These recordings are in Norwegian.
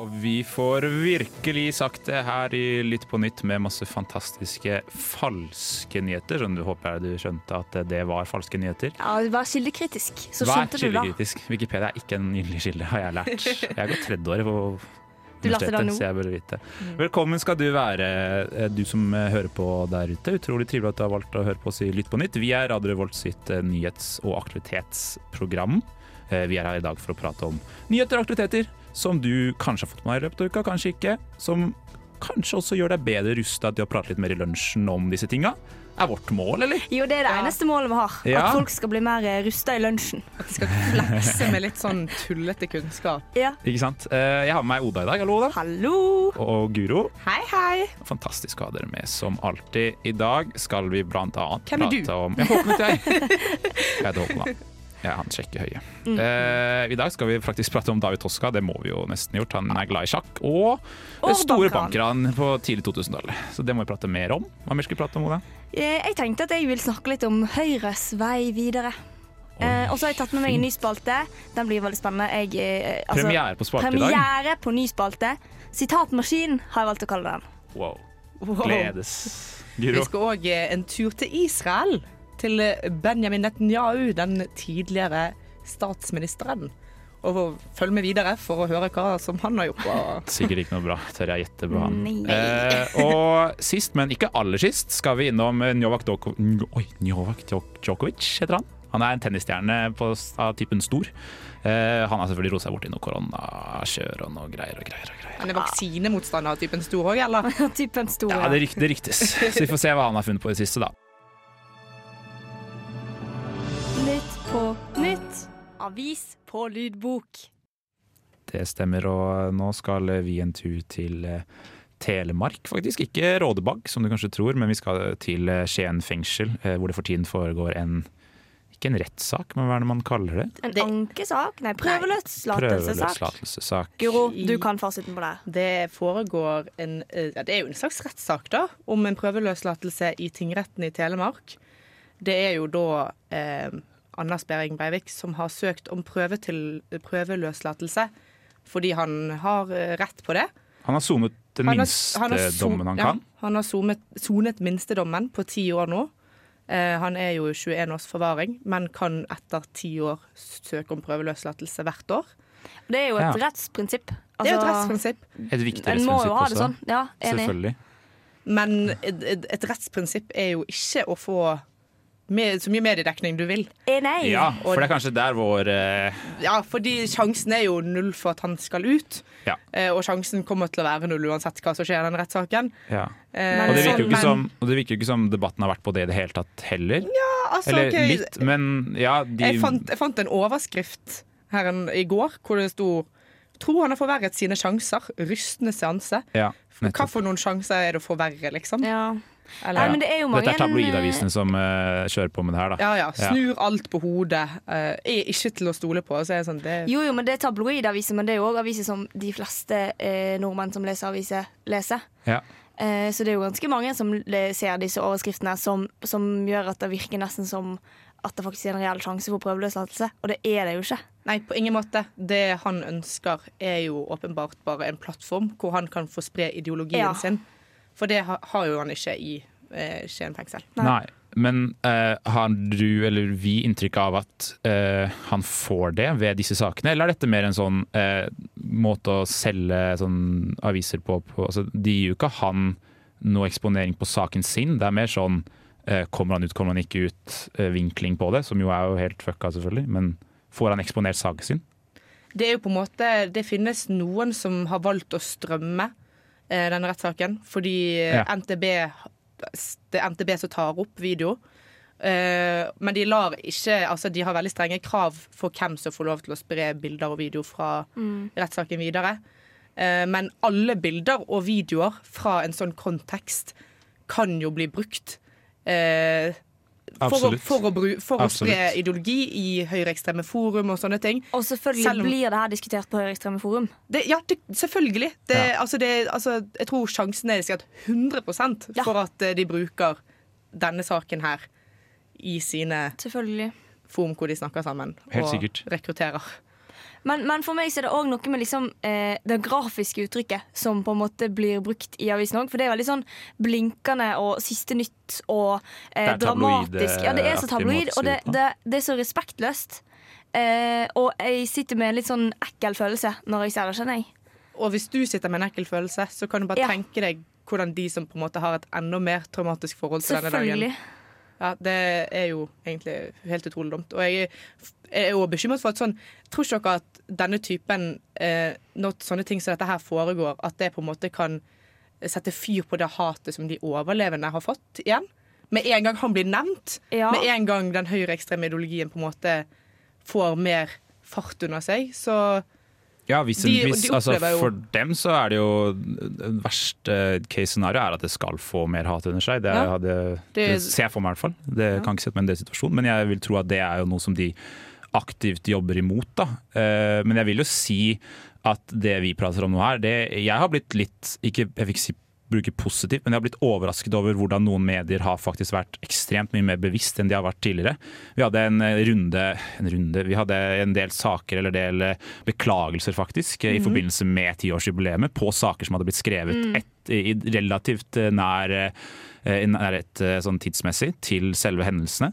Og vi får virkelig sagt det her i Lytt på nytt med masse fantastiske falske nyheter. Sånn, du håper jeg du skjønte at det var falske nyheter. Ja, Vær kildekritisk, så Vær skjønte du da. Wikipedia er ikke en gyldig kilde, har jeg lært. Jeg har gått tredje året på Du lærte det universitetet, nå. så jeg burde vite. Velkommen skal du være, eh, du som eh, hører på der ute. Utrolig trivelig at du har valgt å høre på oss i Lytt på nytt. Vi er Radio Revolt sitt eh, nyhets- og aktivitetsprogram. Vi er her i dag for å prate om nyheter og aktiviteter som du kanskje har fått med deg i løpet av uka, kanskje ikke. Som kanskje også gjør deg bedre rusta til å prate litt mer i lunsjen om disse tinga. Er vårt mål, eller? Jo, det er det eneste målet vi har. Ja. At folk skal bli mer eh, rusta i lunsjen. At de skal flekse med litt sånn tullete kunnskap. Ja. Ikke sant? Eh, Jeg har med meg Oda i dag. Hallo, Oda. Hallo! Og Guro. Hei, hei! Fantastisk å ha dere med som alltid. I dag skal vi blant annet prate om Hvem er du? om Jeg håper ikke jeg. Jeg heter Håkon, er han sjekker høye. Mm. Eh, I dag skal vi faktisk prate om David Toska, det må vi jo nesten gjort. Han er glad i sjakk. Og, Og store bankran. på tidlig 2000-tallet. Så det må vi prate mer om. Hva mer skal vi prate om, Oda? Eh, Jeg tenkte at jeg vil snakke litt om Høyres vei videre. Eh, og så har jeg tatt med meg en ny spalte. Den blir veldig spennende. Jeg, eh, altså, Premiere på spalte i dag. Premiere på ny spalte. Sitatmaskin har jeg valgt å kalle den. Wow. Wow. Gledes. Vi skal òg en tur til Israel. Til Benjamin Netanyahu, den tidligere statsministeren. Og følg med videre for å høre hva som han har gjort. Sikkert ikke noe bra, tør jeg gjette på han. Eh, og sist, men ikke aller sist, skal vi innom Njovak, Djoko Oi, Novak Djokovic, heter han. Han er en tennisstjerne av typen stor. Eh, han har selvfølgelig rosa borti noe koronakjør og noe greier og greier. og greier. Han er vaksinemotstander av typen stor òg, eller? Typen stor. Ja, det, ryk, det ryktes. Så vi får se hva han har funnet på i det siste, da. Avis på lydbok. Det stemmer, og nå skal vi en tur til eh, Telemark, faktisk. Ikke Rådebagg, som du kanskje tror, men vi skal til eh, Skien fengsel, eh, hvor det for tiden foregår en ikke en rettssak, men hva er det man kaller det? En ankesak? Nei, prøveløslatelsessak. Prøveløslatelsessak. Guro, du kan fasiten på det. Det foregår en ja, Det er jo en slags rettssak, da, om en prøveløslatelse i tingretten i Telemark. Det er jo da eh, Anders Behring Breivik som har søkt om prøve til, prøveløslatelse fordi han har eh, rett på det. Han har sonet den Han har- minste han har dommen han ja, kan. Han har sonet, sonet minstedommen på ti år nå. Eh, han er jo 21 års forvaring, men kan etter ti år søke om prøveløslatelse hvert år. Det er jo et Ja. rettsprinsipp. Det er jo et Altså, rettsprinsipp. Et viktig En må jo rettsprinsipp det også. sånn. Ja, enig. Selvfølgelig. Men et, et rettsprinsipp er jo ikke å få med, så mye mediedekning du vil. Eh, Nei. Ja, for det er kanskje der vår eh, Ja, fordi sjansen er jo null for at han skal ut. Ja. Eh, og sjansen kommer til å være null uansett hva som skjer i den rettssaken. ja. Eh, Og det virker jo ikke som, og det virker jo ikke som debatten har vært på det i det hele tatt heller. altså, Eller okay. litt, men ja, de jeg, fant, jeg fant en overskrift her en, i går hvor det sto Tror han har forverret sine sjanser. Rystende seanse. ja, Hva for noen sjanser er det å forverre, liksom? Ja. Eller, Nei, men det er jo mange Dette er tabloidavisene som uh, kjører på med det her, da. ja, ja. Snur alt på hodet. Uh, er ikke til å stole på. Så er sånn, det, Jo, jo, men det er tabloidaviser, men det er jo òg aviser som de fleste uh, nordmenn som leser aviser, leser. Ja. Eh, så det er jo ganske mange som ser disse overskriftene som, som gjør at det virker nesten som at det faktisk er en reell sjanse for prøveløslatelse, og det er det jo ikke. Nei, på ingen måte. Det han ønsker, er jo åpenbart bare en plattform hvor han kan få spre ideologien Ja. sin. For det har jo han ikke i eh, Skien fengsel. Nei. Nei. Men eh, har du eller vi inntrykk av at eh, han får det ved disse sakene, eller er dette mer en sånn eh, måte å selge sånn aviser på? på altså, de gir jo ikke han noe eksponering på saken sin, det er mer sånn eh, kommer han ut, kommer han ikke ut, eh, vinkling på det, som jo er jo helt fucka selvfølgelig, men får han eksponert saken sin? Det er jo på en måte Det finnes noen som har valgt å strømme denne rettssaken, fordi eh, Ja. NTB Det er NTB som tar opp video. Eh, men de lar ikke Altså, de har veldig strenge krav for hvem som får lov til å spre bilder og video fra rettssaken videre. Eh, men alle bilder og videoer fra en sånn kontekst kan jo bli brukt eh, For, å, for, å, bru- for å spre ideologi i høyreekstreme forum og sånne ting. Og selvfølgelig Selv om- blir det her diskutert på Høyreekstreme forum. Det, ja, det, selvfølgelig. Det, Ja. altså, det, altså, jeg tror sjansen er sikkert 100 Ja. for at eh, de bruker denne saken her i sine forum hvor de snakker sammen Helt og sikkert. rekrutterer. Men, men for meg så er det òg noe med liksom, eh, det grafiske uttrykket som på en måte blir brukt i avisen òg. For det er veldig sånn blinkende og siste nytt og eh, dramatisk. Ja, det er så tabloid, og det, det, det er så respektløst. Eh, og jeg sitter med en litt sånn ekkel følelse når jeg ser det, skjønner jeg. Og hvis du sitter med en ekkel følelse, så kan du bare Ja. tenke deg hvordan de som på en måte har et enda mer traumatisk forhold til denne dagen. Ja, Det er jo egentlig helt utrolig dumt. Og jeg er jo bekymret for at sånn Tror ikke dere at denne typen eh, Når sånne ting som dette her foregår, at det på en måte kan sette fyr på det hatet som de overlevende har fått igjen? Med en gang han blir nevnt, Ja. med en gang den høyreekstreme ideologien på en måte får mer fart under seg, så Ja, hvis, De- hvis, de altså, For dem så er det jo Det verste case scenario er at det skal få mer hat under seg. Det, Ja. det, det, Det- ser jeg for meg i hvert fall. Det Ja. kan ikke sette meg i en del situasjon, men jeg vil tro at det er jo noe som de aktivt jobber imot. Da. Eh, men jeg vil jo si at det vi prater om nå her, det, jeg har blitt litt ikke, Jeg vil ikke si bruke positivt, men jeg har blitt overrasket over hvordan noen medier har faktisk vært ekstremt mye mer bevisst enn de har vært tidligere. Vi hadde en eh, runde, en runde Vi hadde en del saker eller del eh, beklagelser faktisk mm. i forbindelse med tiårsjubileet på saker som hadde blitt skrevet ett, i relativt nær, nærhet sånn tidsmessig til selve hendelsene.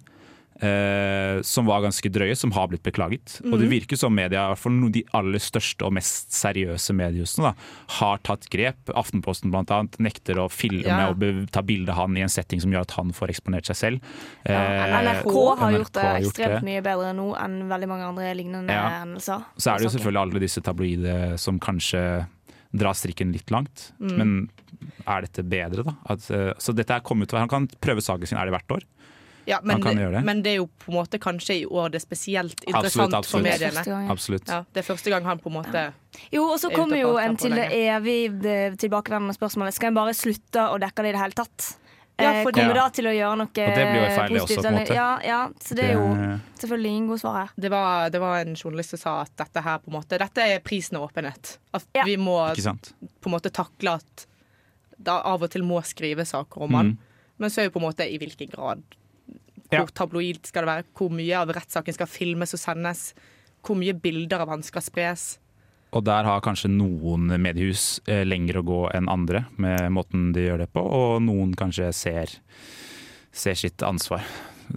Eh, som var ganske drøye, som har blitt beklaget. Og det virker som media, for hvert fall de aller største og mest seriøse mediehusene, da, har tatt grep. Aftenposten annet nekter å filme Ja. og ta bilde av han i en setting som gjør at han får eksponert seg selv. Eh, NRK har gjort det ekstremt mye bedre nå enn veldig mange andre lignende Ja. hendelser. Så er det jo selvfølgelig alle disse tabloide som kanskje drar strikken litt langt. Mm. Men er dette bedre, da? At, eh, så dette er kommet, Han kan prøve saken sin, er det hvert år? Ja, men, Man kan gjøre det. men det er jo på en måte kanskje i år det er spesielt interessant Absolutt, for mediene. Absolutt. Ja, det er første gang han på en måte Jo, og så er kommer jo en til det evige evig tilbakevendende spørsmålet. Skal en bare slutte å dekke det i det hele tatt? Ja, Eh, for- kommer Ja. da til å gjøre noe Og det blir jo feil, positivt. også, på en måte. Ja, ja, så det er jo selvfølgelig ingen gode svar her. det var, det var en journalist som sa at dette her på en måte Dette er prisen av åpenhet. At Ja. vi må på en måte takle at det av og til må skrive saker om han. Mm. Men så er jo på en måte i hvilken grad. Ja. Hvor tabloid skal det være? Hvor mye av rettssaken skal filmes og sendes? Hvor mye bilder av han skal spres? Og der har kanskje noen mediehus eh, lenger å gå enn andre med måten de gjør det på, og noen kanskje ser, ser sitt ansvar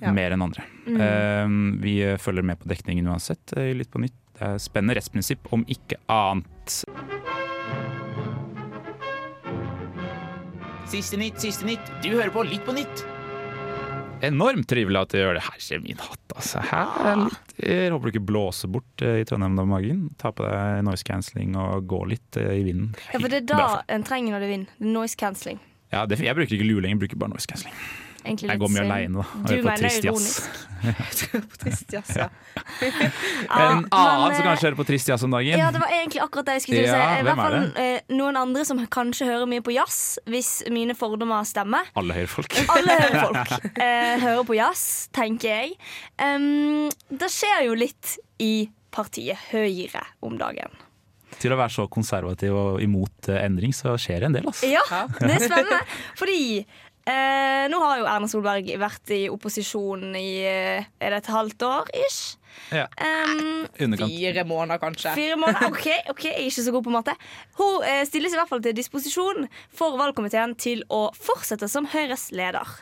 Ja. mer enn andre. Mm. Eh, vi følger med på dekningen uansett, eh, litt på nytt. Det er spennende rettsprinsipp, om ikke annet. Siste nytt, siste nytt. Du hører på Litt på nytt. Enormt trivelig at du gjør det. Her er min hatt, altså. Her er litt, jeg håper du ikke blåser bort eh, i Trondheim da, magen. Ta på deg noise cancelling og gå litt eh, i vinden. Ja, for det er da en trenger når det vinner. Noise cancelling. Ja, det, jeg bruker ikke lue lenger, bruker bare noise cancelling. Egentlig Jeg går mye aleine, da. Du hører på trist jazz. på Trist jazz, ja. Ja, En annen som eh, kanskje hører på trist jazz om dagen. Ja, det var egentlig akkurat det jeg skulle til å si. I hvem hvert fall er det? noen andre som kanskje hører mye på jazz, hvis mine fordommer stemmer. Alle høyrefolk. Alle høyrefolk eh, hører på jazz, tenker jeg. Um, det skjer jo litt i partiet Høyre om dagen. Til å være så konservativ og imot eh, endring, så skjer det en del, altså. Ja, det er spennende. Fordi eh, nå har jo Erna Solberg vært i opposisjon i eh, Er det et halvt år ish? Ja. Um, Underkant. Fire måneder, kanskje. Fire måneder. OK, ok, jeg er ikke så god på matte. Hun eh, stilles i hvert fall til disposisjon for valgkomiteen til å fortsette som Høyres leder.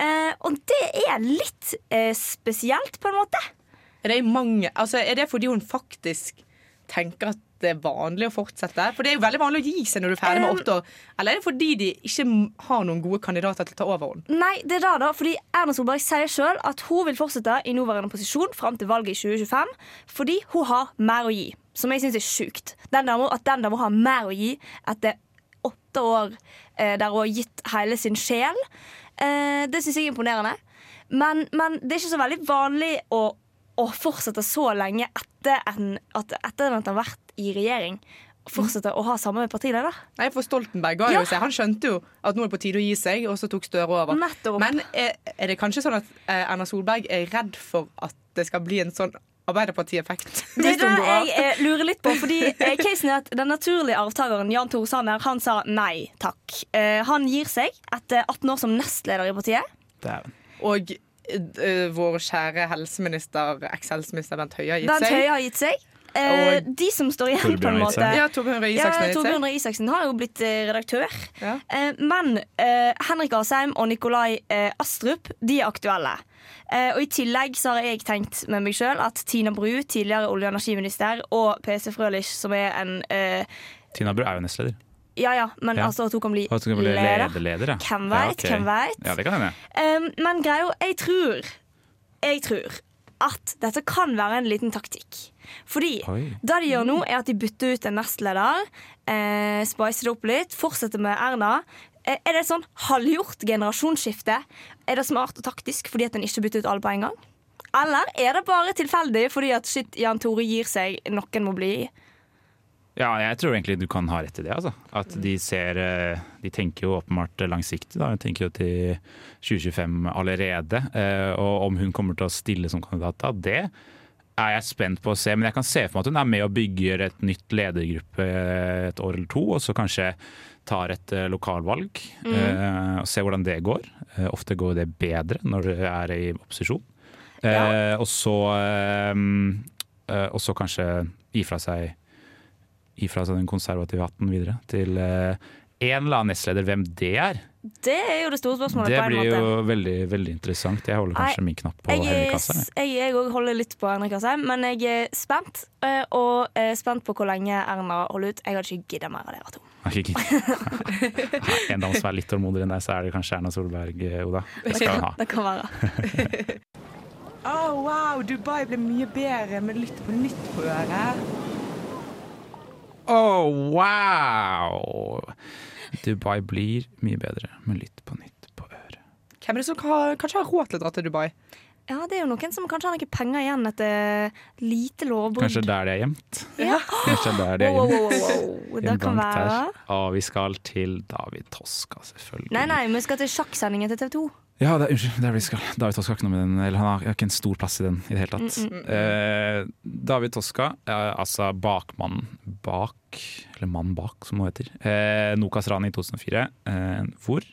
Eh, og det er litt eh, spesielt, på en måte. Er det, mange, altså, er det fordi hun faktisk tenker at det er vanlig å fortsette? For det er jo veldig vanlig å gi seg når du er ferdig med åtte år. Eller er det fordi de ikke har noen gode kandidater til å ta over henne? Nei, det er da da, fordi Erna Solberg sier sjøl at hun vil fortsette i nåværende posisjon fram til valget i 2025 fordi hun har mer å gi. Som jeg syns er sjukt. Den dama- At den dama har mer å gi etter åtte år eh, der hun har gitt hele sin sjel, eh, det syns jeg er imponerende. Men, men det er ikke så veldig vanlig å, å fortsette så lenge etter, en, at, etter at en har vært i regjering. fortsette å ha samme partileder. Nei, for Stoltenberg ga Ja. jo seg. Han skjønte jo at nå er det på tide å gi seg, og så tok Støre over. Nettopp. Men er, er det kanskje sånn at eh, Erna Solberg er redd for at det skal bli en sånn Arbeiderparti-effekt? Det er det jeg eh, lurer litt på. Fordi eh, casen er at Den naturlige arvtakeren Jan Tore Sanner Han sa nei takk. Eh, han gir seg etter 18 år som nestleder i partiet. Dæven. Og eh, vår kjære helseminister, eks-helseminister Bent Høie, har gitt Bent. Høie har gitt seg. Eh, de som står igjen, på en måte. Ja, Torbjørn Røe Isaksen har Torbjørn. Røe Isaksen har jo blitt eh, redaktør. Ja. Eh, men eh, Henrik Asheim og Nikolai eh, Astrup de er aktuelle. Eh, og I tillegg så har jeg tenkt med meg sjøl at Tina Bru, tidligere olje- og energiminister, og PC Frølich, som er en eh, Tina Bru er jo nestleder. Ja ja, men Ja. altså at hun kan bli hun kan bli leder. leder. ja. Hvem Ja, okay. hvem veit. Ja, det kan hende. Um, men greia, jeg tror Jeg tror at dette kan være en liten taktikk. Fordi Oi. det de gjør nå, er at de bytter ut en nestleder, eh, spicer det opp litt, fortsetter med Erna. Eh, er det et sånn halvgjort generasjonsskifte? Er det smart og taktisk fordi at en ikke bytter ut alle på en gang? Eller er det bare tilfeldig fordi at shit, Jan Tore gir seg, noen må bli Ja, jeg tror egentlig du kan ha rett i det. Altså. At de ser eh, De tenker jo åpenbart langsiktig. Da. De tenker jo til 2025 allerede. Eh, Og om hun kommer til å stille som kandidat da, det er jeg spent på å se. Men jeg kan se for meg at hun er med og bygger et nytt ledergruppe et år eller to, og så kanskje tar et eh, lokalvalg. eh, Og ser hvordan det går. Eh, Ofte går det bedre når du er i opposisjon. Ja. Og så Og så kanskje gi fra seg seg den konservative hatten videre til eh, en eller annen nestleder. Hvem det er, Det er jo det store spørsmålet. det blir måte. jo veldig veldig interessant. Jeg holder kanskje Nei, min knapp på Jeg, Henrik Asheim. jeg. jeg, jeg holder litt på Henrik Asheim, men jeg er spent. eh, Og er spent på hvor lenge Erna holder ut. Jeg hadde ikke gidda mer av dere to. En dame som er litt tålmodigere enn deg, så er det kanskje Erna Solberg, eh, Oda. Det skal hun ha. Det kan være. Oh, wow, Dubai ble mye bedre med Lytt på nytt på øret. Oh, wow! Dubai blir mye bedre med litt på nytt på øret. Hvem er det som har, kanskje har råd til å dra til Dubai? Ja, det er jo noen som kanskje har noen penger igjen etter lite lovbrudd. Kanskje der de er gjemt. Ja. Kanskje der de er Wow, gjemt. wow, wow, wow. Det kan være. Og vi skal til David Toska, selvfølgelig. Nei, nei, vi skal til sjakksendingen til TV 2. Ja, det, er- unnskyld. Det er skal. David Toska har ikke noe med den Eller han har, har ikke en stor plass i den i det hele tatt. Eh, David Toska, eh, altså bakmannen bak Eller mannen bak, som hun heter. Eh, Nokas ran i 2004. Eh, hvor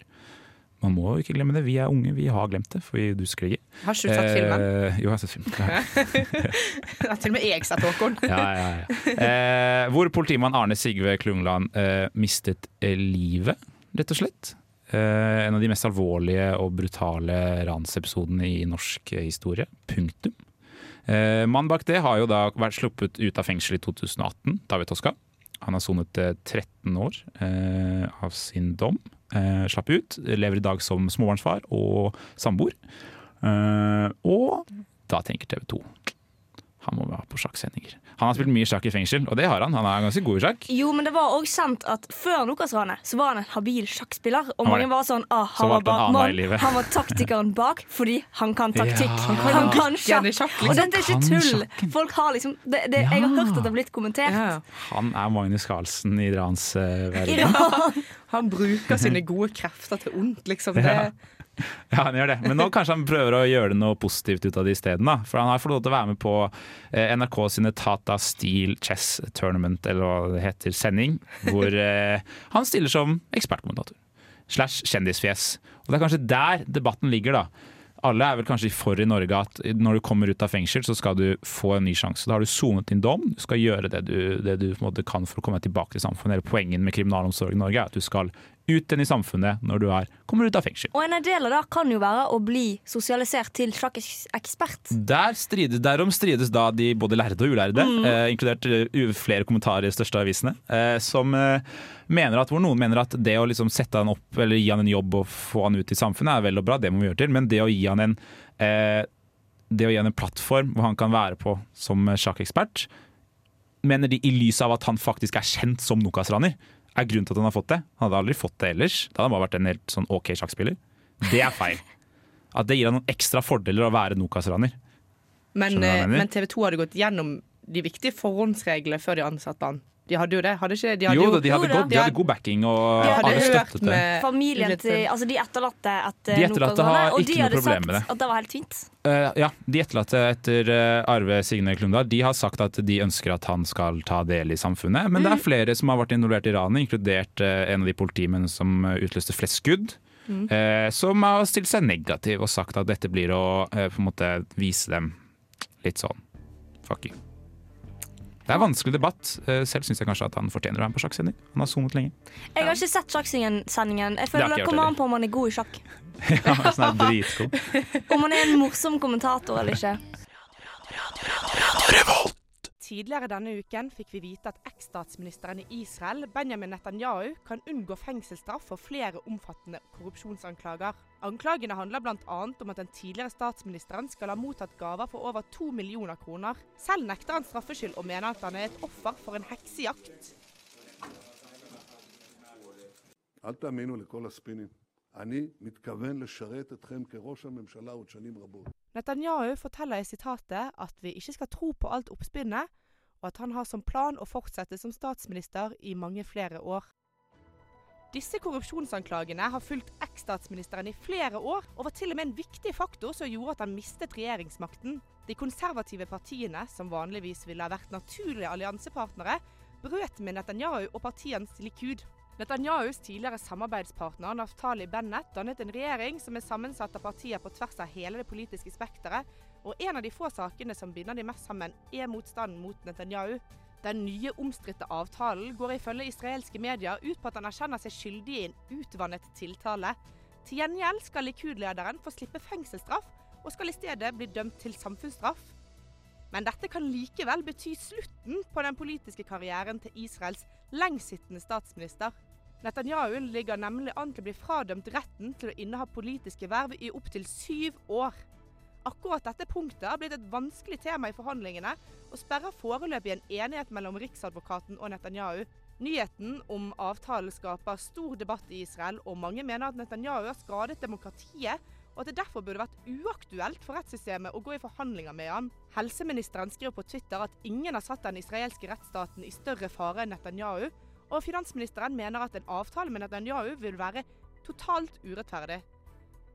Man må jo ikke glemme det. Vi er unge, vi har glemt det, for vi dusker ikke. Har ikke du sett filmen? Eh, jo, jeg har sett filmen. Ja. Til og med jeg sett Håkon. Ja, ja, ja. Eh, hvor politimann Arne Sigve Klungland eh, mistet eh, livet, rett og slett. Eh, en av de mest alvorlige og brutale ransepisodene i norsk eh, historie. Punktum. Eh, Mannen bak det har jo da vært sluppet ut av fengsel i 2018, David Toska. Han har sonet eh, 13 år av sin dom. Slapp ut, lever i dag som småbarnsfar og samboer. Og da tenker TV 2 han må være på sjakksendinger. Han har spilt mye sjakk i fengsel, og det har han. Han er ganske god i sjakk. Jo, men det var òg sant at før Nokas-ranet så var han en habil sjakkspiller. Og mange var sånn ah, Så han, var valgte han var taktikeren bak fordi han kan taktikk. Ja. Han kan, sjakk. Og liksom. dette er ikke tull. Folk har liksom det, det, Jeg har hørt at det har blitt kommentert. Ja. Han er Magnus Carlsen i Rans uh, verden. Han bruker sine gode krefter til ondt, liksom. Det, Ja. Han gjør det. Men nå kanskje han prøver å gjøre det noe positivt ut av det isteden. For han har fått lov til å være med på eh, NRK sine Tata Steel Chess Tournament, eller hva det heter, sending. Hvor eh, han stiller som ekspertkommentator. Slash kjendisfjes. Og det er kanskje der debatten ligger, da. Alle er vel kanskje for i Norge at når du kommer ut av fengsel, så skal du få en ny sjanse. Da har du sonet din dom, du skal gjøre det du, det du kan for å komme tilbake til samfunnet. Hele poenget med kriminalomsorg i Norge er at du skal ut igjen i samfunnet når du er, kommer ut av fengsel. Og en del av det kan jo være å bli sosialisert til sjakkekspert. Der strides, derom strides da de både lærde og ulærde, eh, inkludert eh, flere kommentarer i de største avisene, eh, som eh, mener at, hvor noen mener at det å liksom sette han opp eller gi han en jobb og få han ut i samfunnet er vel og bra, det må vi gjøre til, men det å gi han en, eh, det å gi han en plattform hvor han kan være på som sjakkekspert, mener de i lys av at han faktisk er kjent som Nokas-raner, er grunnen til at han har fått det. Han hadde aldri fått det ellers. Da hadde han bare vært en helt sånn OK sjakkspiller. Det er feil. At det gir han noen ekstra fordeler å være Nokas-raner. men, eh, men TV 2 hadde gått gjennom de viktige forhåndsreglene før de ansatte han. De hadde jo det. Hadde ikke, de hadde Jo jo, da, de hadde, Jo da. god, de hadde god backing, og de hadde alle støttet det. Familien til Altså de etterlatte etter De etterlatte har og ikke noe problem med sagt det. At det var helt fint. Uh, ja, De etterlatte etter uh, Arve Signe Klundal De har sagt at de ønsker at han skal ta del i samfunnet. Men det Mm. er flere som har vært involvert i ranet, inkludert uh, en av de politimennene som eh, utløste flest skudd. Mm. eh, som har stilt seg negativ og sagt at dette blir å eh, på en måte vise dem litt sånn fuck you. Det er vanskelig debatt. Eh, selv syns jeg kanskje at han fortjener å være med på sjakksending. Han har sonet lenge. Jeg har ikke sett sjakksendingen. Jeg føler ikke det kommer an på om han er god i sjakk. Ja, sånn er dritgod. Om han er en morsom kommentator eller ikke. Tidligere denne uken fikk vi vite at eks-statsministeren i Israel, Benjamin Netanyahu, kan unngå fengselsstraff for flere omfattende korrupsjonsanklager. Anklagene handler bl.a. om at den tidligere statsministeren skal ha mottatt gaver for over to millioner kroner. Selv nekter han straffskyld og mener at han er et offer for en heksejakt. אל תאמינו לכל הספינים. אני מתכוון לשרת אתכם כראש הממשלה עוד שנים רבות. Netanyahu forteller i sitatet at vi ikke skal tro på alt oppspinnet, og at han har som plan å fortsette som statsminister i mange flere år. Disse korrupsjonsanklagene har fulgt eks-statsministeren i flere år, og var til og med en viktig faktor som gjorde at han mistet regjeringsmakten. De konservative partiene, som vanligvis ville ha vært naturlige alliansepartnere, brøt med Netanyahu og partiet Likud. Netanyahus tidligere samarbeidspartner Naftali Bennett dannet en regjering som er sammensatt av partier på tvers av hele det politiske spekteret, og en av de få sakene som binder de mest sammen, er motstanden mot Netanyahu. Den nye omstridte avtalen går ifølge israelske medier ut på at han erkjenner seg skyldig i en utvannet tiltale. Til gjengjeld skal Likud-lederen få slippe fengselsstraff, og skal i stedet bli dømt til samfunnsstraff. Men dette kan likevel bety slutten på den politiske karrieren til Israels lengstsittende statsminister. Netanyahu ligger nemlig an til å bli fradømt retten til å inneha politiske verv i opptil syv år. Akkurat dette punktet har blitt et vanskelig tema i forhandlingene, og sperrer foreløpig en enighet mellom Riksadvokaten og Netanyahu. Nyheten om avtalen skaper stor debatt i Israel, og mange mener at Netanyahu har skadet demokratiet, og at det derfor burde vært uaktuelt for rettssystemet å gå i forhandlinger med han. Helseministeren skriver på Twitter at ingen har satt den israelske rettsstaten i større fare enn Netanyahu, og finansministeren mener at en avtale med Netanyahu vil være totalt urettferdig.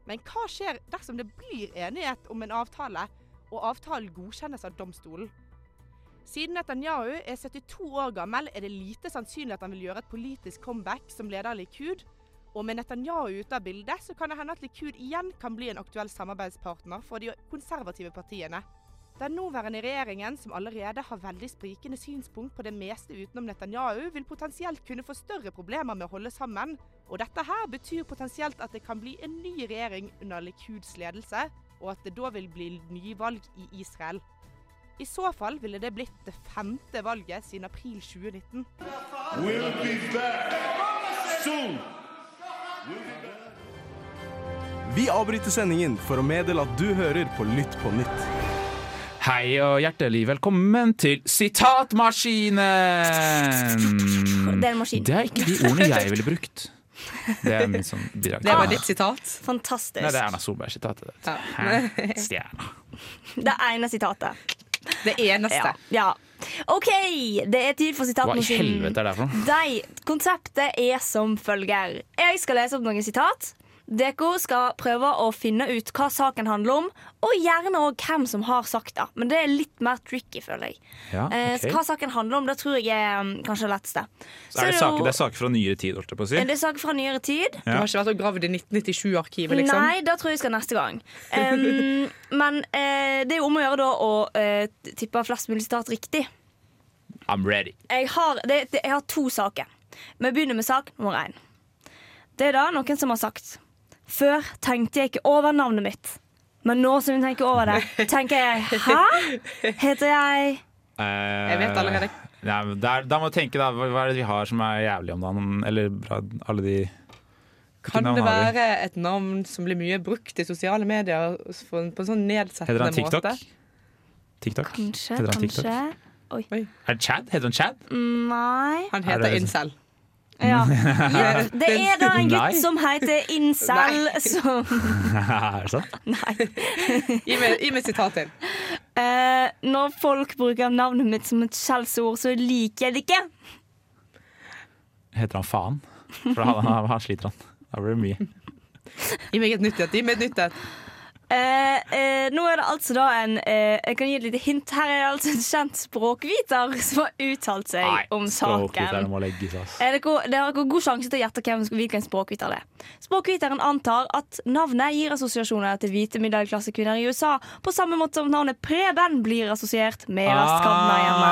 Men hva skjer dersom det blir enighet om en avtale, og avtalen godkjennes av domstolen? Siden Netanyahu er 72 år gammel, er det lite sannsynlig at han vil gjøre et politisk comeback som leder av Likud. Og med Netanyahu ute av bildet, så kan det hende at Likud igjen kan bli en aktuell samarbeidspartner for de konservative partiene. Den nåværende regjeringen, som allerede har veldig sprikende synspunkt på det meste utenom Netanyahu, vil potensielt kunne få større problemer med å holde sammen. Og dette her betyr potensielt at det kan bli en ny regjering under Likuds ledelse, og at det da vil bli nyvalg i Israel. I så fall ville det blitt det femte valget siden april 2019. Vi avbryter sendingen for å meddele at du hører på Lytt på nytt. Hei og hjertelig velkommen til Sitatmaskinen! Det er en maskin. Det er ikke de ordene jeg ville brukt. Det er min sånn bidrag. Det var ditt sitat. Fantastisk. Nei, det er Erna Solberg-sitatet. Ja. Stjerna. Det ene sitatet. Det eneste. Ja. ja. OK, det er tid for sitatmaskinen. Hva i helvete er det for noe? Konseptet er som følger. Jeg skal lese opp noen sitat. Dere skal prøve å finne ut hva saken handler om, og gjerne òg hvem som har sagt det. Men det er litt mer tricky, føler jeg. Ja, okay. så hva saken handler om, det tror jeg er um, kanskje det letteste. Så er det, saker, det er saker fra nyere tid, holdt jeg på å si? Er det saker fra nyere tid? Du har ikke vært og gravd i 1997-arkivet, liksom? Nei, det tror jeg skal neste gang. Um, men uh, det er jo om å gjøre da å uh, tippe flest mulig sitat riktig. I'm ready. Jeg har, det, det, jeg har to saker. Vi begynner med sak nummer én. Det er da noen som har sagt Før tenkte jeg ikke over navnet mitt. Men nå som jeg tenker over det, tenker jeg Hæ? Heter jeg Jeg vet allerede. Ja, der, da må du tenke, da. Hva er det vi har som er jævlig om dagen? Eller bra, alle de Kan det være et navn som blir mye brukt i sosiale medier på en sånn Heter nedsettende han TikTok? måte? TikTok? Kanskje, Heter han TikTok? kanskje. Er det Chad? Heter han Chad? Nei. Han Er heter det- Incel. Ja. ja. Det er da en Nei. gutt som heter Incel, som er det sant? Nei. Gi meg, gi meg sitat til. Eh, når folk bruker navnet mitt som et skjellsord, så liker jeg det ikke. Heter han faen? For han sliter han. Da blir det mye. Gi meg et nytt et. Gi meg et nytt et. Eh, eh, nå er det altså da en eh, Jeg kan gi et lite hint. Her er det altså en kjent språkviter som har uttalt seg om saken. må legges, ass. Er det, dere har god sjanse til å gjette hvem hvilken språkviter det er. Språkviteren antar at navnet gir assosiasjoner til hvite middelklassekvinner i USA, på samme måte som navnet Preben blir assosiert med lastkavna hjemme.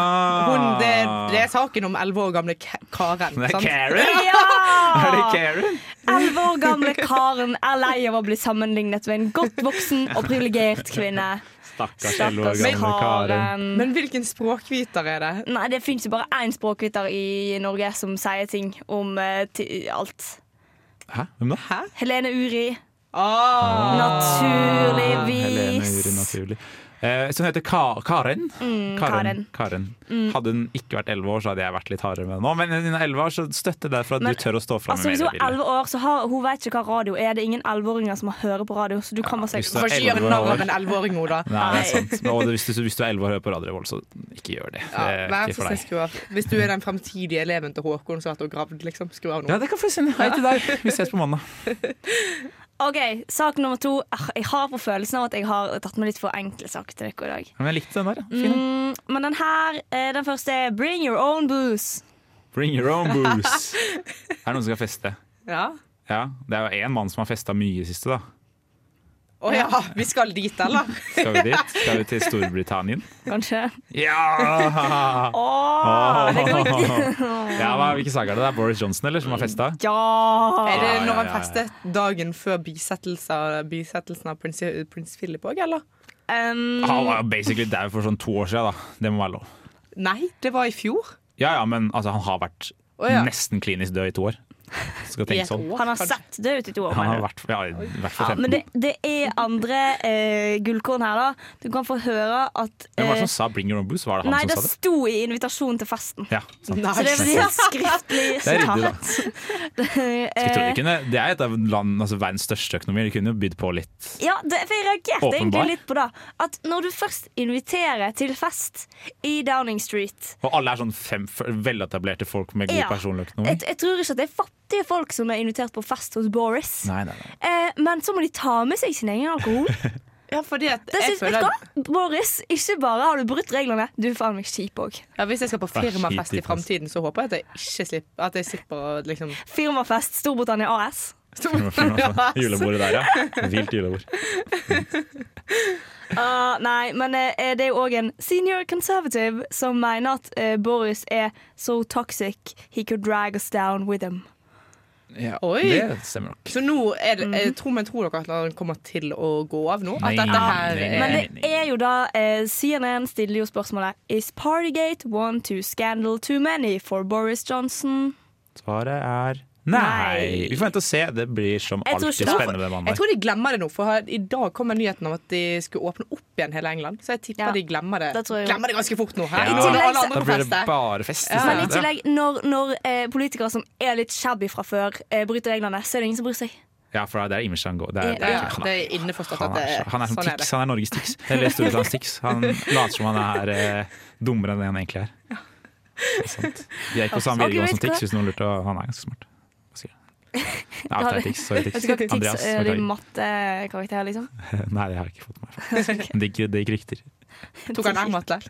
Hun, det, det er saken om elleve år gamle Karen Karen. Det er? Karen! Ja! Er det Karen? Elleve år gamle Karen er lei av å bli sammenlignet med en godt voksen og privilegert kvinne. Stakkars elleve år Stakkars gamle Karen. Men hvilken språkviter er det? Nei, det fins jo bare én språkviter i Norge som sier ting om uh, ti- alt. Hæ? Hvem da? Hæ? Helene Uri. Ah. Helene Uri, naturlig. Eh, som heter Ka Karen. Mm, Karen. Karen. Karen. Hadde hun ikke vært elleve år, så hadde jeg vært litt hardere med henne nå. Men hun er elleve år, så støtter det for at Men, du tør å stå fram Altså, hvis hun er elleve år, så har, hun vet ikke hva radio er. Det er ingen elleveåringer som hører på radio. Så du kan bare si hvis du Du er ikke gjøre 11 narr år. av en elleveåring nå. Nei, det er sant. Men, hvis, du, hvis du er elleve år og hører på Radio Revolt, så ikke gjør det. Ja, det er vær ikke så for snill, deg. skru av. Hvis du er den fremtidige eleven til Håkon som har vært og gravd, liksom, skru av nå. Ja, det kan få si Hei til deg. Vi ses på mandag. OK, sak nummer to. Ah, Jeg har på følelsen av at jeg har tatt med litt for enkle saker til dere i dag. Men jeg likte den der. ja. Fin. Mm, men den her, eh, den første er Bring your own booze. Bring your own booze. Er det noen som skal feste? Ja. Ja, Det er jo én mann som har festa mye i det siste, da. Å ja, vi skal dit, eller? Skal vi dit? Skal vi til Storbritannia? Kanskje. Ja! Oh, det går ikke. ja hva, Hvilke saker er det? Det er Boris Johnson eller, som har festa? Ja! Er det når han festet dagen før bisettelsen, bisettelsen av prins, prins Philip òg, eller? Um, Han var jo basically der for sånn to år siden. da Det må være lov. Nei, det var i fjor. Ja, ja, men altså, han har vært oh, ja. nesten klinisk død i to år. Skal tenke sånn. han har sett det ut i to år. Han har vært, ja, vært for fall Ja, 15. men det, det er andre eh, gullkorn her, da. Du kan få høre at Hvem var det eh, som sa 'bring your own booze'? Var det han Nei, det som sa det? sto i invitasjonen til festen. Ja, sant. Nei. Så det er et skriftlig Det er sitat. Kunne, det er et av land, altså, verdens største økonomier. De kunne jo bydd på litt. Ja, det, for jeg reagerte Åpenbar. egentlig litt på det. At når du først inviterer til fest i Downing Street Og alle er sånn fem veletablerte folk med god Ja. personlig økonomi. jeg, jeg tror ikke at det er fattige folk som er invitert på fest hos Boris. Nei, nei, nei. Eh, men så må de ta med seg sin egen alkohol. Ja, fordi at Det jeg synes, føler du? Boris, ikke bare har du brutt reglene, du er faen meg kjip òg. ja, Hvis jeg skal på firmafest i framtiden, så håper jeg at jeg ikke slipper At jeg slipper å liksom Firmafest Storbritannia AS. Julebordet der, ja. Vilt julebord. uh, nei, men uh, det er jo òg en senior conservative som mener at uh, Boris er so toxic he could drag us down with him. Ja, Oi. Det stemmer nok. Så nå er det jeg tror, Men tror dere at han kommer til å gå av nå? Nei, At dette her nei, er Men det er jo da eh, CNN stiller jo spørsmålet Is Partygate one too scandal too many for Boris Johnson? Svaret er nei. Vi får vente og se. Det blir som Jeg alltid ikke spennende med Jeg tror de glemmer det nå, for i dag kom nyheten om at de skulle åpne opp igjen hele England. Så jeg tipper Ja, de glemmer det. det glemmer det ganske fort nå. Her. Ja. Alle Da blir det bare fest. Ja. Men i tillegg, når, når eh, politikere som er litt shabby fra før, eh, bryter reglene, så er det ingen som bryr seg. Ja, for det er image han går. Det er, det er, han, det er, innforstått han, at det er, han er som sånn Tix. Han er Norges Tix. Eller Storbritannias Tix. Han later som han er eh, dummere enn det han egentlig er. Det er sant. De er ikke på samme videregående som? Tix, hvis noen lurte. Han er ganske smart. Er Tix. Sorry, Tix. tics Andreas. har du mattekarakter, liksom? Nei, det har jeg ikke fått med meg. Det gikk, det gikk riktig. Tok han nærmere til?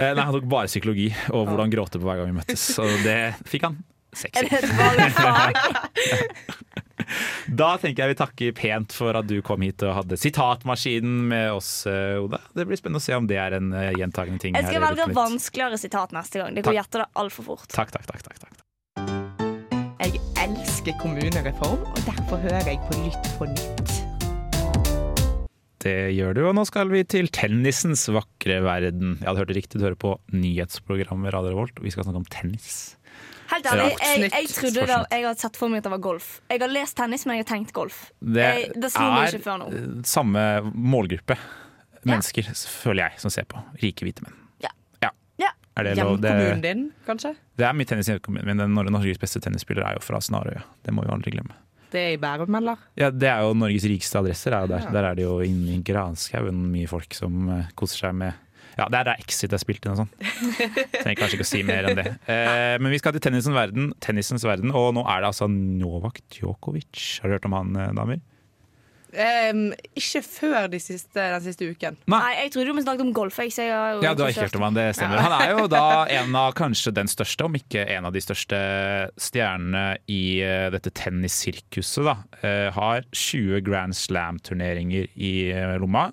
Eh, Nei, Han tok bare psykologi og hvordan gråte på hver gang vi møttes. Og det fikk han seks i. Da tenker jeg vi takker pent for at du kom hit og hadde sitatmaskinen med oss, eh, Oda. Det blir spennende å se om det er en eh, gjentagende ting. Jeg skal velge vanskeligere sitat neste gang. Det går hjertet altfor fort. Takk, takk, takk. takk, takk. Elsker kommunereform, og derfor hører jeg på Lytt på nytt. Det gjør du, og nå skal vi til tennisens vakre verden. Jeg hadde hørt det riktig, du hører på nyhetsprogrammet Radio Revolt, og vi skal snakke om tennis. Helt ærlig, jeg, jeg trodde da, jeg hadde sett for meg at det var golf. Jeg har lest tennis, men jeg har tenkt golf. Det Jeg, det er samme målgruppe mennesker, føler jeg, som ser på. Rike hvite menn. Er? Hjemkommunen din, kanskje? det er mitt tennis men den Norges beste tennisspiller er jo fra Snarøya. Det må vi aldri glemme. Det er i Bærum, eller? Ja, Det er jo Norges rikeste adresser. Er der. Ja. der er det jo inni granskauen mye folk som eh, koser seg med Ja, Det er da Exit er spilt inn og sånn. Trenger kanskje ikke å si mer enn det. Eh, men vi skal til tennisens verden, tennisens verden, og nå er det altså Novak Djokovic. Har du hørt om han, eh, damer? Em, ikke før de siste, den siste uken. Nei, jeg trodde vi snakket om golf. Jeg, jeg har Ja, du har ikke hørt om han, det stemmer. Han er jo da en av kanskje den største, om ikke en av de største stjernene i eh, dette tennissirkuset. da. Eh, har 20 Grand Slam-turneringer i eh, lomma.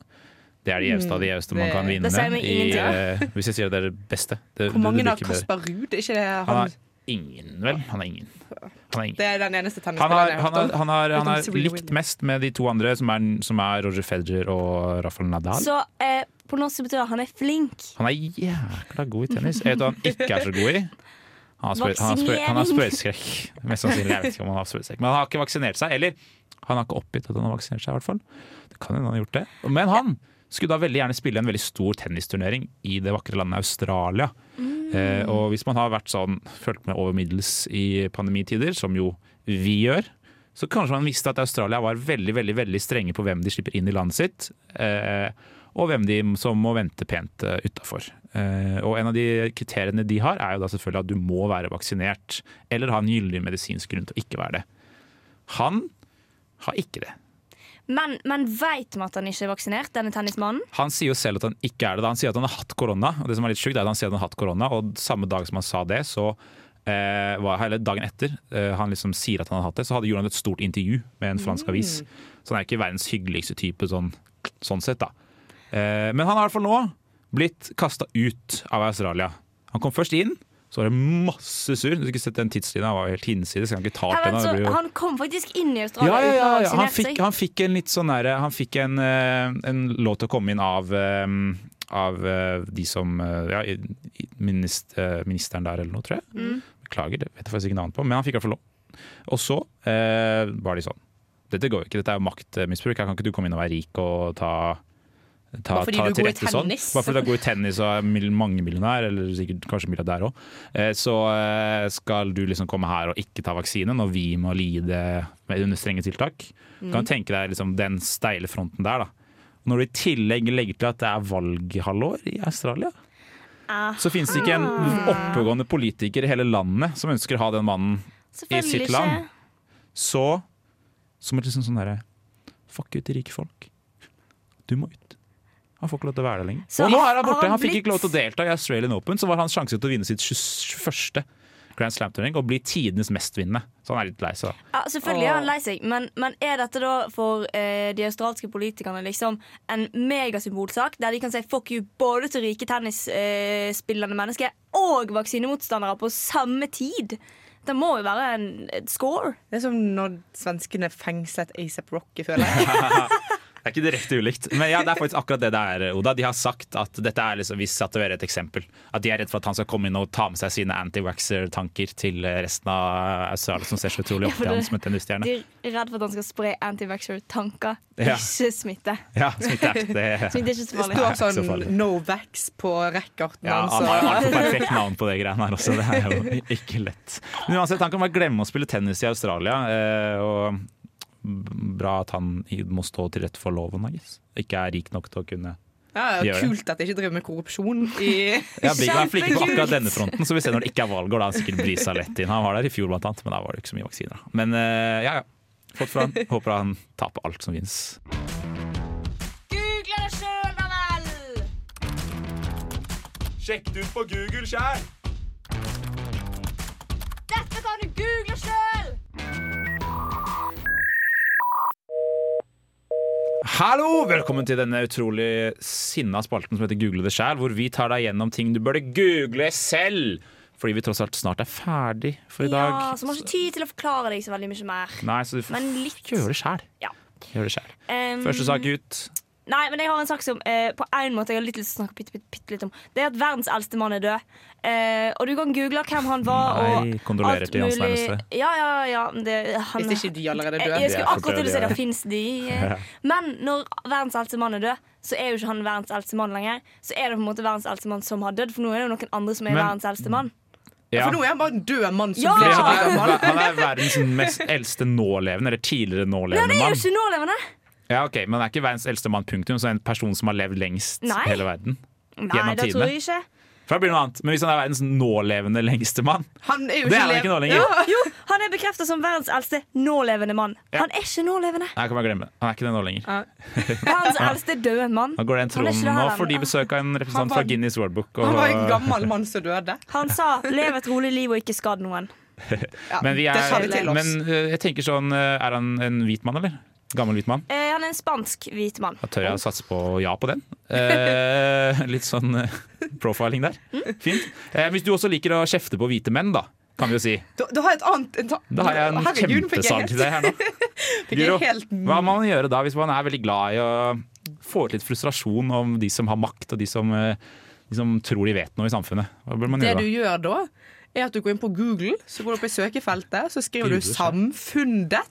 Det er de gjeveste av de gjeveste man kan vinne. det i, eh, hvis jeg sier at det er det beste. Det, Hvor mange det, det har. Kasper Ruud? Ikke det Han han? Ingen, vel? Han har ingen. Han er ingen. Det er den eneste tennisspilleren har, jeg har han, hørt om. han, har, han har likt mest med de to andre, som er, som er Roger Federer og Rafael Nadal. Så eh, på norsk betyr det han er flink. Han er jækla god i tennis. Jeg vet hva han ikke er så god i. Han har han har sprøy- sprøyteskrekk. Mest sannsynlig. Jeg vet ikke om han har sprøyteskrekk. Men han har ikke vaksinert seg. Eller han har ikke oppgitt at han har vaksinert seg, i hvert fall. Det kan hende han har gjort det. Men han skulle da veldig gjerne spille en veldig stor tennisturnering i det vakre landet Australia. Eh, og hvis man har vært sånn, fulgt med over middels i pandemitider, som jo vi gjør, så kanskje man visste at Australia var veldig veldig, veldig strenge på hvem de slipper inn i landet sitt, eh, og hvem de som må vente pent eh, utafor. og en av de kriteriene de har, er jo da selvfølgelig at du må være vaksinert, eller ha en gyldig medisinsk grunn til å ikke være det. Han har ikke det. Men, men veit vi at han ikke er vaksinert, denne tennismannen? Han sier jo selv at han ikke er det. Han sier at han har hatt korona. og det som er litt sjukt er at han sier at han har hatt korona, og samme dag som han sa det, så eh, var hele dagen etter eh, han liksom sier at han har hatt det, så hadde han et stort intervju med en fransk avis. Så han er ikke verdens hyggeligste type sånn, sånn sett, da. Eh, men han har i hvert fall nå blitt kasta ut av Australia. Han kom først inn, så var det masse sur. Du skulle ikke sett den tidslinja, var helt hinsides. Han, kan ikke ta Ja, den. så, det blir jo- han kom faktisk inn i Australia ja, ja, ja. Han, fikk, han fikk en litt sånn derre Han fikk en, eh, en lov til å komme inn av, eh, av eh, de som Ja, minister, ministeren der eller noe, tror jeg. Mm. Beklager, det vet jeg faktisk ikke navnet på, men han fikk i hvert fall lov. Og så eh, var de sånn Dette går jo ikke, dette er jo maktmisbruk. Her kan ikke du komme inn og være rik og ta Ta, Bare fordi ta du er god i sånn. tennis. Bare fordi du er god i tennis og er mil- mangemillionær, eller sikkert kanskje milliardær òg, så eh, skal du liksom komme her og ikke ta vaksine når vi må lide med under strenge tiltak. Du Mm. kan tenke deg liksom den steile fronten der. da. Når du i tillegg legger til at det er valghalvår i Australia, Ah, så finnes det ikke en oppegående politiker i hele landet som ønsker å ha den mannen i sitt land. Så som et liksom sånn derre Fuck ut de rike folk. Du må ut. Han får ikke lov til å være der lenger. Så og nå er han borte. han Han fikk blitt- ikke lov til å delta i Australian Open, så var hans sjanse til å vinne sitt 21. Grand Slam-turnering og bli tidenes mestvinnende. Så han er litt lei seg. da. Ja, selvfølgelig er han lei seg, men, men er dette da for eh, de australske politikerne liksom en megasymbolsak, der de kan si fuck you både til rike tennisspillende mennesker og vaksinemotstandere på samme tid? Det må jo være en score. Det er som når svenskene fengslet ASAP Rocky, føler jeg. Det er ikke direkte ulikt. Men ja, det er faktisk akkurat det det er, Oda. De har sagt at dette er liksom, vi statuerer et eksempel. At de er redd for at han skal komme inn og ta med seg sine anti-waxer-tanker til resten av Australia, som ser så utrolig opp til han som en tennisstjerne. De er redd for at han skal spre anti-waxer-tanker, Ja. ikke smitte. Ja, smitte er det. Smitte er ikke så Det farlig. står ikke så sånn 'no vax' på rackarten Ja, hans. han har jo altfor perfekt navn på det greiene her også. Det er jo ikke lett. Men uansett, han kan bare glemme å spille tennis i Australia. eh, Og bra at han må stå til rette for loven, I guess. Ikke er rik nok til å kunne Ja, det er kult at de ikke driver med korrupsjon i Ja, Big er flinke på akkurat denne fronten, så vi ser når det ikke er valgår. Da han sikkert brisa lett inn. Han var der i fjor, blant annet, men da var det ikke så mye vaksiner. Men eh, ja, ja. Fått fra han. Håper han på alt som fins. Google det sjøl, da vel! Sjekk det ut på Google sjæl! Dette kan du google sjøl! Hallo! Velkommen til denne utrolig sinna spalten som heter Google det sjæl, hvor vi tar deg gjennom ting du burde google selv. Fordi vi tross alt snart er ferdig for i dag. Ja, så vi har ikke tid til å forklare deg så veldig mye mer. Nei, så du får Men litt. gjøre det sjæl. Ja. Gjør det. Um, Første sak ut. Nei, men jeg har en sak som eh, på en måte jeg har litt lyst til å snakke bitte, bitte, bitte litt om. Det er at verdens eldste mann er død. Eh, og du kan google hvem han var. Nei, og kondolerer alt til hans mulig. nærmeste. Ja, ja, ja. Det, han, Hvis ikke de allerede er jeg, døde. jeg De skulle akkurat til å si det fins de. eh. Men når verdens eldste mann er død, så er jo ikke han verdens eldste mann lenger. Så er det på en måte verdens eldste mann som har dødd, for nå er det jo noen andre som er Men- verdens eldste mann. Ja. For nå er han bare en død mann som Ja! blir Han er, han er verdens mest eldste nålevende, eller tidligere Ja, nålevende det er jo mann. ikke nålevende. Ja, ok, Men han er ikke verdens eldste mann, punktum, så en person som har levd lengst Nei. hele verden. Nei, gjennom det tror jeg ikke. For det blir noe annet. Men hvis han er verdens nålevende lengste mann Han er jo Det er han lev- ikke nå lenger. Jo, Jo, han er bekrefta som verdens eldste nålevende mann. Ja. Han er ikke nålevende. Nei, kan bare glemme det. Han er ikke det nå lenger. Verdens eldste døde mann. Nå går det en Han er tråd ikke det Nå får de besøk av en Han representant var- fra Guinness World Book. Han var en Og, gammel mann som døde. Han sa 'lev et rolig liv og ikke skad noen'. Ja, men vi det tar vi til oss. men eh, jeg tenker sånn eh, Er han en hvit mann, eller? Gammel hvit mann? Eh, han er en spansk hvit mann. Da tør jeg å satse på ja på den. Eh, litt sånn eh, profiling der. Fint. Eh, hvis du også liker å kjefte på hvite menn, da, kan vi jo si. Da, da har jeg et annet en ta- Da har jeg en Herregud, kjempesak til deg her nå. Guro, helt- hva må man gjøre da hvis man er veldig glad i å få ut litt frustrasjon om de som har makt, og de som, eh, de som tror de vet noe i samfunnet? Hva bør man Det gjøre du gjør da, er at du går inn på Google, så går du opp i søkefeltet, så skriver du Googler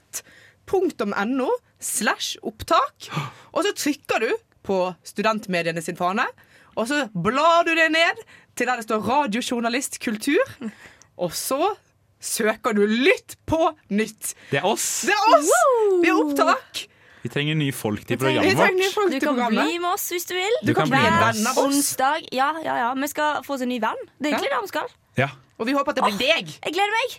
'samfundet.no slash opptak', og så trykker du på studentmediene sin fane, og så blar du det ned til der det står 'radiojournalist kultur', og så søker du 'Lytt på nytt'. Det er oss! Det er oss! Vi er opptak! Vi trenger nye folk til programmet vårt. Du kan programmet. bli med oss hvis du vil. Du kan bli en med venn oss. av oss. Onsdag. Ja, ja, ja. Vi skal få oss en ny venn. Det er egentlig det vi skal. Ja, Og vi håper at det blir deg. Jeg gleder meg.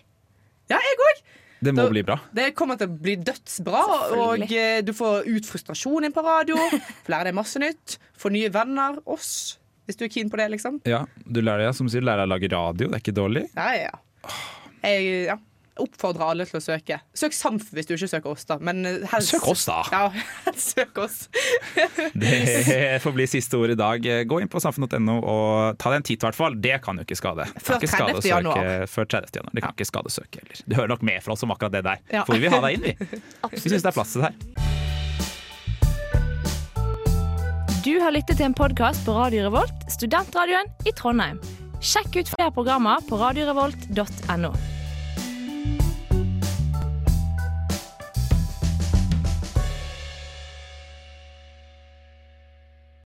Ja, jeg òg. Det må Da- bli bra. Det kommer til å bli dødsbra, og eh, du får ut frustrasjonen på radio. Lærer deg masse nytt. Får nye venner. Oss. Hvis du er keen på det, liksom. Ja, du lærer deg, som sier, lærer deg å lage radio. Det er ikke dårlig. Nei, ja. Jeg ja, oppfordrer alle til å søke. Søk SAMF hvis du ikke søker oss, da. Men eh, helst Søk oss, da! Ja, søk oss. Det får bli siste ord i dag. Gå inn på samfunn.no og ta deg en titt, i hvert fall. Det kan jo ikke skade. Før kan ikke skade 30. januar. Før 30. januar. Det kan ikke skade å søke heller. Du hører nok med fra oss om akkurat det der. Ja. For vi vil ha deg inn, vi. Vi syns det er plass til det her. Du har lyttet til en podkast på Radio Revolt, studentradioen i Trondheim. Sjekk ut flere programmer på radiorevolt.no.